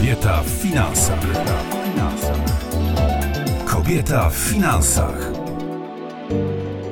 Kobieta w finansach. Kobieta w finansach.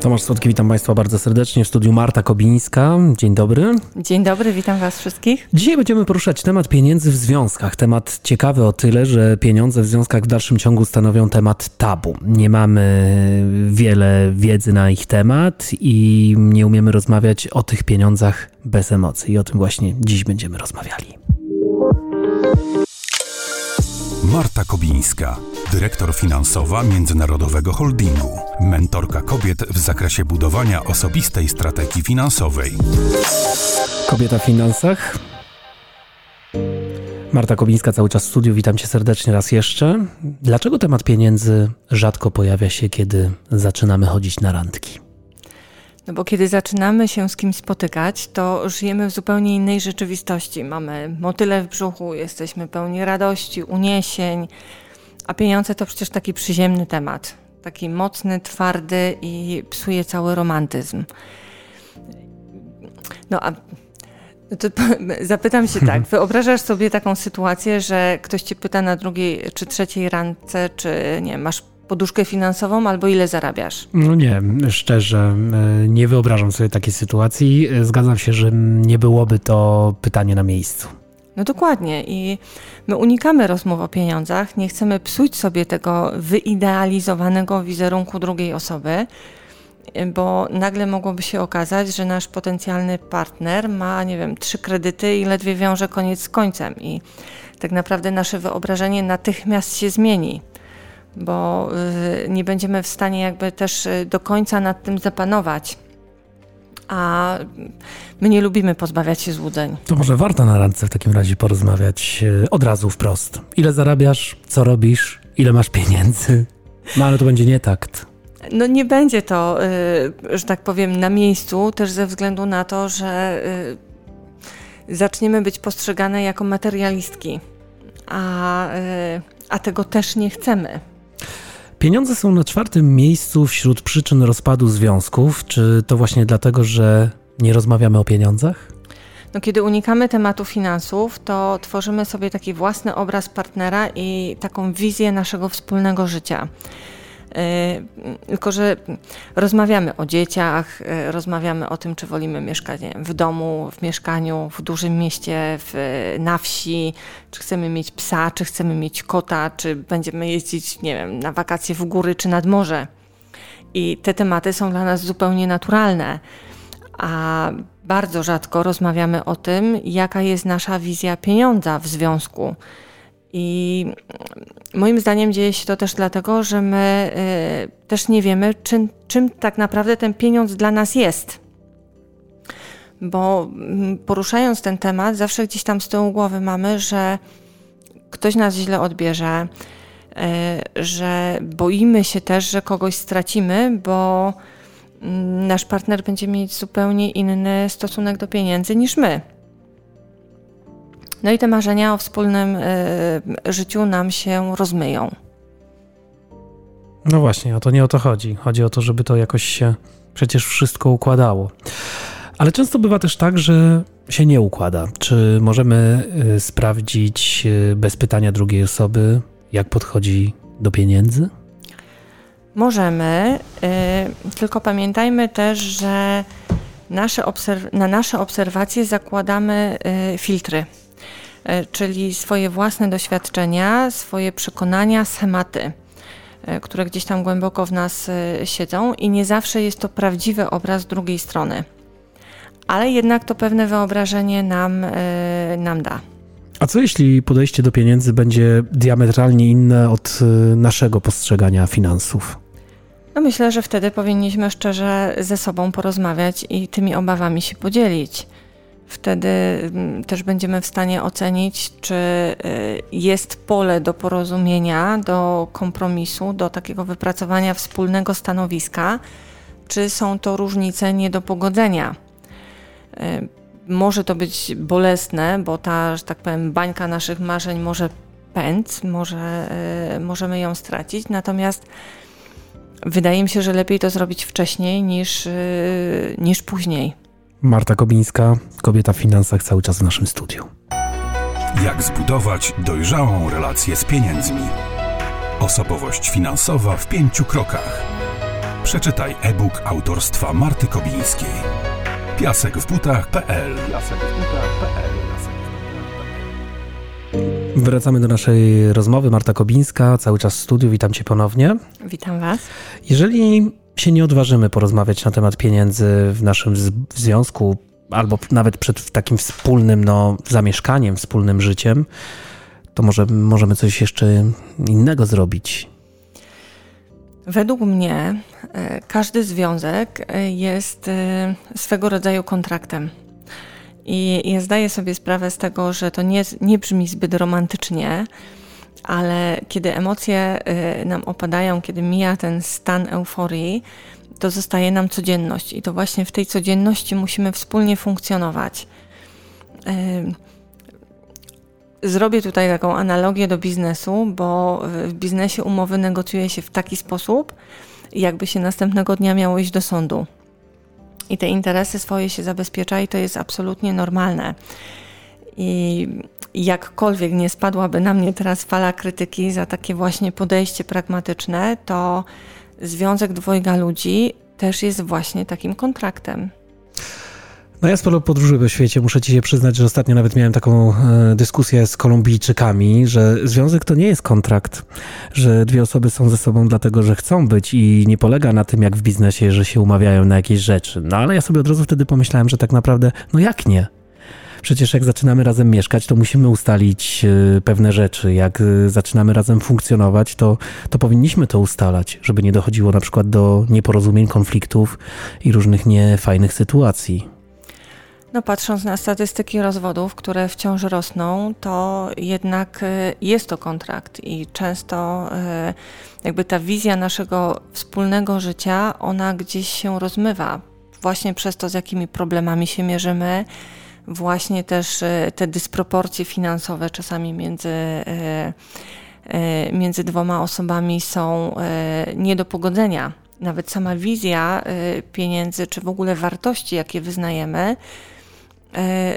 Tomasz Słodki, witam Państwa bardzo serdecznie w studiu Marta Kobińska. Dzień dobry. Dzień dobry, witam Was wszystkich. Dzisiaj będziemy poruszać temat pieniędzy w związkach. Temat ciekawy o tyle, że pieniądze w związkach w dalszym ciągu stanowią temat tabu. Nie mamy wiele wiedzy na ich temat i nie umiemy rozmawiać o tych pieniądzach bez emocji. I o tym właśnie dziś będziemy rozmawiali. Marta Kobińska, dyrektor finansowa Międzynarodowego Holdingu, mentorka kobiet w zakresie budowania osobistej strategii finansowej. Kobieta w finansach. Marta Kobińska cały czas w studiu, witam cię serdecznie raz jeszcze. Dlaczego temat pieniędzy rzadko pojawia się, kiedy zaczynamy chodzić na randki? No bo kiedy zaczynamy się z kimś spotykać, to żyjemy w zupełnie innej rzeczywistości. Mamy motyle w brzuchu, jesteśmy pełni radości, uniesień, a pieniądze to przecież taki przyziemny temat. Taki mocny, twardy i psuje cały romantyzm. No a to zapytam się tak, wyobrażasz sobie taką sytuację, że ktoś cię pyta na drugiej czy trzeciej randce, czy nie masz poduszkę finansową albo ile zarabiasz? No nie, szczerze, e, nie wyobrażam sobie takiej sytuacji. Zgadzam się, że nie byłoby to pytanie na miejscu. No dokładnie i my unikamy rozmów o pieniądzach, nie chcemy psuć sobie tego wyidealizowanego wizerunku drugiej osoby, bo nagle mogłoby się okazać, że nasz potencjalny partner ma, nie wiem, trzy kredyty i ledwie wiąże koniec z końcem i tak naprawdę nasze wyobrażenie natychmiast się zmieni bo y, nie będziemy w stanie jakby też y, do końca nad tym zapanować. A my nie lubimy pozbawiać się złudzeń. To może warto na randce w takim razie porozmawiać y, od razu wprost. Ile zarabiasz, co robisz, ile masz pieniędzy? No ale to będzie nie takt. No nie będzie to, że tak powiem, na miejscu, też ze względu na to, że zaczniemy być postrzegane jako materialistki, a, a tego też nie chcemy. Pieniądze są na czwartym miejscu wśród przyczyn rozpadu związków. Czy to właśnie dlatego, że nie rozmawiamy o pieniądzach? No, kiedy unikamy tematu finansów, to tworzymy sobie taki własny obraz partnera i taką wizję naszego wspólnego życia. Y, tylko, że rozmawiamy o dzieciach, y, rozmawiamy o tym, czy wolimy mieszkać w domu, w mieszkaniu, w dużym mieście, w, na wsi, czy chcemy mieć psa, czy chcemy mieć kota, czy będziemy jeździć, nie wiem, na wakacje w góry czy nad morze. I te tematy są dla nas zupełnie naturalne. A bardzo rzadko rozmawiamy o tym, jaka jest nasza wizja pieniądza w związku. I moim zdaniem dzieje się to też dlatego, że my y, też nie wiemy, czym, czym tak naprawdę ten pieniądz dla nas jest. Bo mm, poruszając ten temat, zawsze gdzieś tam z tyłu głowy mamy, że ktoś nas źle odbierze, y, że boimy się też, że kogoś stracimy, bo y, nasz partner będzie mieć zupełnie inny stosunek do pieniędzy niż my. No i te marzenia o wspólnym y, życiu nam się rozmyją. No właśnie, o to nie o to chodzi. Chodzi o to, żeby to jakoś się przecież wszystko układało. Ale często bywa też tak, że się nie układa. Czy możemy y, sprawdzić y, bez pytania drugiej osoby, jak podchodzi do pieniędzy? Możemy, tylko pamiętajmy też, że nasze na nasze obserwacje zakładamy filtry. E, czyli swoje własne doświadczenia, swoje przekonania, schematy, e, które gdzieś tam głęboko w nas e, siedzą i nie zawsze jest to prawdziwy obraz drugiej strony. Ale jednak to pewne wyobrażenie nam, nam da. A co jeśli podejście do pieniędzy będzie diametralnie inne od naszego postrzegania finansów? No myślę, że wtedy powinniśmy szczerze ze sobą porozmawiać i tymi obawami się podzielić. Wtedy mm, też będziemy w stanie ocenić, czy y, jest pole do porozumienia, do kompromisu, do takiego wypracowania wspólnego stanowiska, czy są to różnice nie do pogodzenia. Y, może to być bolesne, bo ta, że tak powiem, bańka naszych marzeń może pędz, może, y, możemy ją stracić, natomiast wydaje mi się, że lepiej to zrobić wcześniej niż, niż później. Marta Kobińska, kobieta w finansach, cały czas w naszym studiu. Jak zbudować dojrzałą relację z pieniędzmi. Osobowość finansowa w pięciu krokach. Przeczytaj e-book autorstwa Marty Kobińskiej. Piasek w butach.pl Piasek w butach.pl Wracamy do naszej rozmowy. Marta Kobińska, cały czas w studiu. Witam Cię ponownie. Witam Was. Jeżeli się nie odważymy porozmawiać na temat pieniędzy w naszym związku, albo nawet przed takim wspólnym no, zamieszkaniem, wspólnym życiem, to może możemy coś jeszcze innego zrobić. Według mnie e, każdy związek e, jest e, swego rodzaju kontraktem. I ja zdaję sobie sprawę z tego, że to nie, nie brzmi zbyt romantycznie, ale kiedy emocje nam opadają, kiedy mija ten stan euforii, to zostaje nam codzienność i to właśnie w tej codzienności musimy wspólnie funkcjonować. Zrobię tutaj taką analogię do biznesu, bo w biznesie umowy negocjuje się w taki sposób, jakby się następnego dnia miało iść do sądu. I te interesy swoje się zabezpiecza i to jest absolutnie normalne. I jakkolwiek nie spadłaby na mnie teraz fala krytyki za takie właśnie podejście pragmatyczne, to związek dwojga ludzi też jest właśnie takim kontraktem. No ja sporo podróżuję po świecie. Muszę ci się przyznać, że ostatnio nawet miałem taką e, dyskusję z Kolumbijczykami, że związek to nie jest kontrakt, że dwie osoby są ze sobą dlatego, że chcą być i nie polega na tym jak w biznesie, że się umawiają na jakieś rzeczy. No ale ja sobie od razu wtedy pomyślałem, że tak naprawdę, no jak nie? Przecież jak zaczynamy razem mieszkać, to musimy ustalić e, pewne rzeczy. Jak e, zaczynamy razem funkcjonować, to, to powinniśmy to ustalać, żeby nie dochodziło na przykład do nieporozumień, konfliktów i różnych niefajnych sytuacji. No, patrząc na statystyki rozwodów, które wciąż rosną, to jednak e, jest to kontrakt i często jakby ta wizja naszego wspólnego życia, ona gdzieś się rozmywa. Właśnie przez to, z jakimi problemami się mierzymy, właśnie też e, te dysproporcje finansowe czasami między, e, e, między dwoma osobami są nie do pogodzenia. Nawet sama wizja pieniędzy, czy w ogóle wartości, jakie wyznajemy,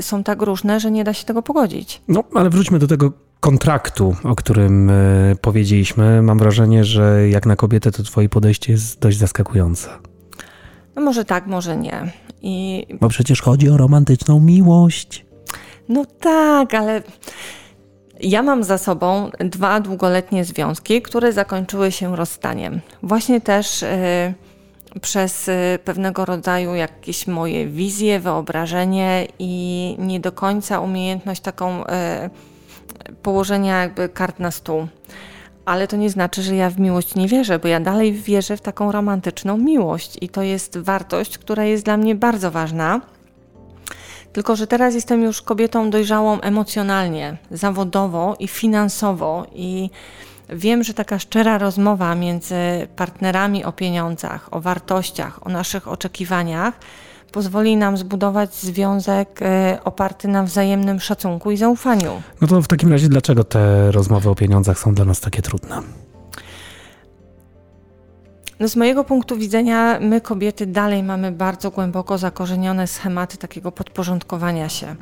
są tak różne, że nie da się tego pogodzić. No, ale wróćmy do tego kontraktu, o którym powiedzieliśmy. Mam wrażenie, że jak na kobietę, to Twoje podejście jest dość zaskakujące. No może tak, może nie. I... Bo przecież chodzi o romantyczną miłość. No tak, ale ja mam za sobą dwa długoletnie związki, które zakończyły się rozstaniem. Właśnie też y, przez y, pewnego rodzaju jakieś moje wizje, wyobrażenie i nie do końca umiejętność taką y, położenia jakby kart na stół ale to nie znaczy, że ja w miłość nie wierzę, bo ja dalej wierzę w taką romantyczną miłość i to jest wartość, która jest dla mnie bardzo ważna. Tylko, że teraz jestem już kobietą dojrzałą emocjonalnie, zawodowo i finansowo, i wiem, że taka szczera rozmowa między partnerami o pieniądzach, o wartościach, o naszych oczekiwaniach pozwoli nam zbudować związek e, oparty na wzajemnym szacunku i zaufaniu. No to w takim razie dlaczego te rozmowy o pieniądzach są dla nas takie trudne? No z mojego punktu widzenia, my kobiety dalej mamy bardzo głęboko zakorzenione schematy takiego podporządkowania się.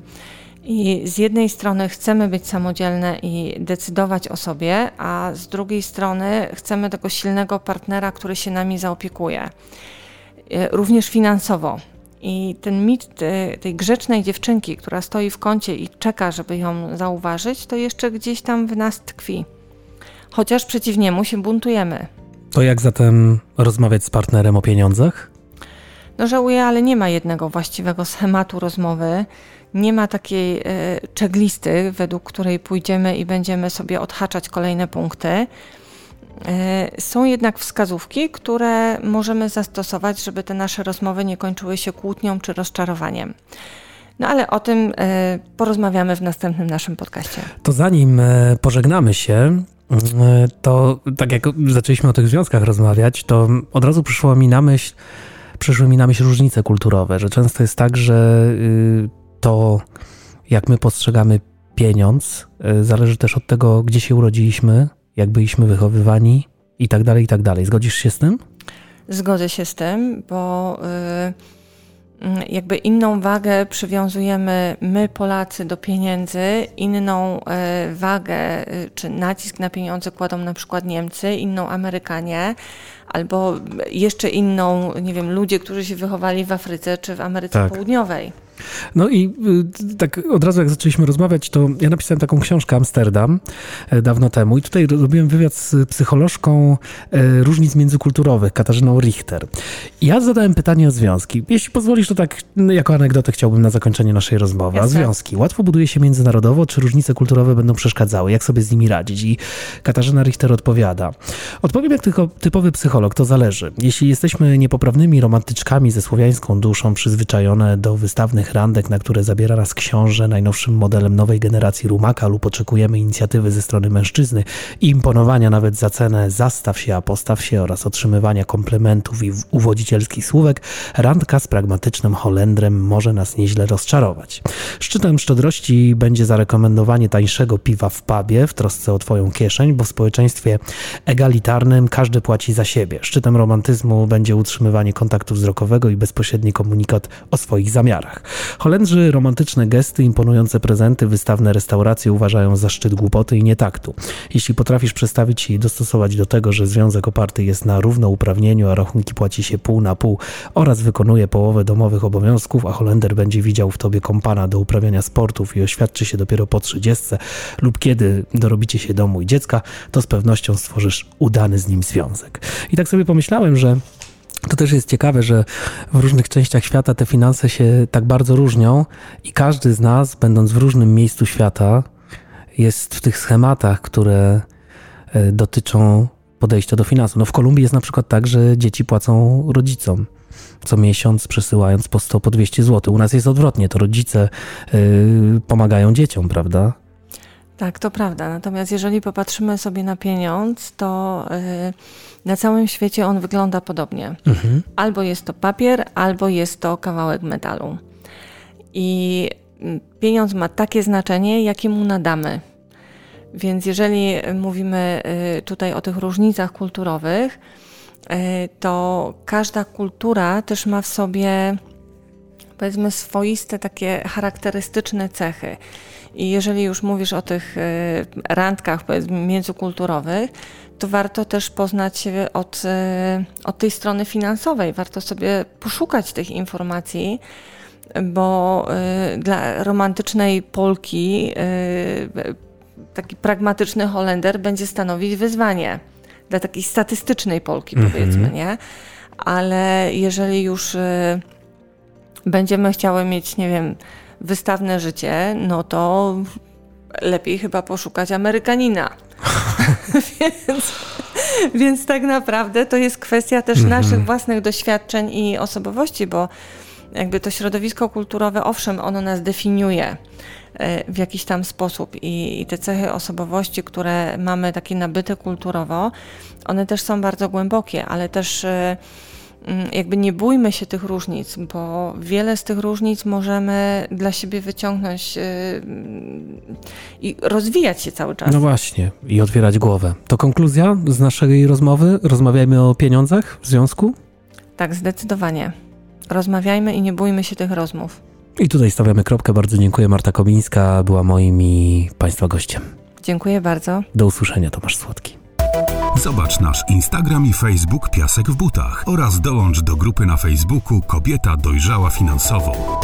I z jednej strony chcemy być samodzielne i decydować o sobie, a z drugiej strony chcemy tego silnego partnera, który się nami zaopiekuje. E, również finansowo. I ten mit tej grzecznej dziewczynki, która stoi w kącie i czeka, żeby ją zauważyć, to jeszcze gdzieś tam w nas tkwi. Chociaż przeciw niemu się buntujemy. To jak zatem rozmawiać z partnerem o pieniądzach? No żałuję, ale nie ma jednego właściwego schematu rozmowy. Nie ma takiej e, checklisty, według której pójdziemy i będziemy sobie odhaczać kolejne punkty. E, są jednak wskazówki, które możemy zastosować, żeby te nasze rozmowy nie kończyły się kłótnią czy rozczarowaniem. No ale o tym e, porozmawiamy w następnym naszym podcaście. To zanim e, pożegnamy się, to tak jak zaczęliśmy o tych związkach rozmawiać, to od razu przyszło mi na myśl, przyszły mi na myśl różnice kulturowe, że często jest tak, że y, to jak my postrzegamy pieniądz, zależy też od tego, gdzie się urodziliśmy, jak byliśmy wychowywani i tak dalej, i tak dalej. Zgodzisz się z tym? Zgodzę się z tym, bo mm, jakby inną wagę przywiązujemy my, Polacy, do pieniędzy, inną e, wagę czy nacisk na pieniądze kładą na przykład Niemcy, inną Amerykanie, albo jeszcze inną, nie wiem, ludzie, którzy się wychowali w Afryce czy w Ameryce tak. Południowej. No i y, tak od razu jak zaczęliśmy rozmawiać, to ja napisałem taką książkę Amsterdam e, dawno temu i tutaj robiłem wywiad z psycholożką e, różnic międzykulturowych, Katarzyną Richter. I ja zadałem pytanie o związki. Jeśli pozwolisz, to tak no, jako anegdotę chciałbym na zakończenie naszej rozmowy. Jasne. A związki. Łatwo buduje się międzynarodowo, czy różnice kulturowe będą przeszkadzały? Jak sobie z nimi radzić? I Katarzyna Richter odpowiada. Odpowiem jak tylko typowy psycholog, to zależy. Jeśli jesteśmy niepoprawnymi romantyczkami ze słowiańską duszą, przyzwyczajone do wystawnych randek, na które zabiera nas książę, najnowszym modelem nowej generacji rumaka lub oczekujemy inicjatywy ze strony mężczyzny imponowania nawet za cenę zastaw się, a postaw się oraz otrzymywania komplementów i uwodzicielskich słówek, randka z pragmatycznym Holendrem może nas nieźle rozczarować. Szczytem szczodrości będzie zarekomendowanie tańszego piwa w pubie w trosce o twoją kieszeń, bo w społeczeństwie egalitarnym każdy płaci za siebie. Szczytem romantyzmu będzie utrzymywanie kontaktu wzrokowego i bezpośredni komunikat o swoich zamiarach. Holendrzy romantyczne gesty, imponujące prezenty, wystawne restauracje uważają za szczyt głupoty i nietaktu. Jeśli potrafisz przestawić się i dostosować do tego, że związek oparty jest na równouprawnieniu, a rachunki płaci się pół na pół oraz wykonuje połowę domowych obowiązków, a Holender będzie widział w tobie kompana do uprawiania sportów i oświadczy się dopiero po trzydziestce lub kiedy dorobicie się domu i dziecka, to z pewnością stworzysz udany z nim związek. I tak sobie pomyślałem, że to też jest ciekawe, że w różnych częściach świata te finanse się tak bardzo różnią i każdy z nas, będąc w różnym miejscu świata, jest w tych schematach, które e, dotyczą podejścia do finansów. No w Kolumbii jest na przykład tak, że dzieci płacą rodzicom co miesiąc, przesyłając po 100, po 200 zł. U nas jest odwrotnie, to rodzice yy, pomagają dzieciom, prawda? Tak, to prawda. Natomiast jeżeli popatrzymy sobie na pieniądz, to yy, na całym świecie on wygląda podobnie. Mhm. Albo jest to papier, albo jest to kawałek metalu. I mm, pieniądz ma takie znaczenie, jakie mu nadamy. Więc jeżeli mówimy yy, tutaj o tych różnicach kulturowych, yy, to każda kultura też ma w sobie powiedzmy swoiste takie charakterystyczne cechy. I jeżeli już mówisz o tych y, randkach międzykulturowych, to warto też poznać się od, y, od tej strony finansowej. Warto sobie poszukać tych informacji, bo y, dla romantycznej Polki taki pragmatyczny Holender będzie stanowić wyzwanie. Dla takiej statystycznej Polki, -hmm. powiedzmy, nie? Ale jeżeli już będziemy chciały mieć, nie wiem, wystawne życie, no to lepiej chyba poszukać Amerykanina. więc, więc tak naprawdę to jest kwestia też -hmm. naszych własnych doświadczeń i osobowości, bo jakby to środowisko kulturowe, owszem, ono nas definiuje e, w jakiś tam sposób i, i te cechy osobowości, które mamy takie nabyte kulturowo, one też są bardzo głębokie, ale też e, jakby nie bójmy się tych różnic, bo wiele z tych różnic możemy dla siebie wyciągnąć yy, i rozwijać się cały czas. No właśnie, i otwierać głowę. To konkluzja z naszej rozmowy? Rozmawiajmy o pieniądzach w związku? Tak, zdecydowanie. Rozmawiajmy i nie bójmy się tych rozmów. I tutaj stawiamy kropkę. Bardzo dziękuję. Marta Kobińska była moim i Państwa gościem. Dziękuję bardzo. Do usłyszenia, Tomasz Słodki. Zobacz nasz Instagram i Facebook Piasek w butach oraz dołącz do grupy na Facebooku Kobieta dojrzała finansowo.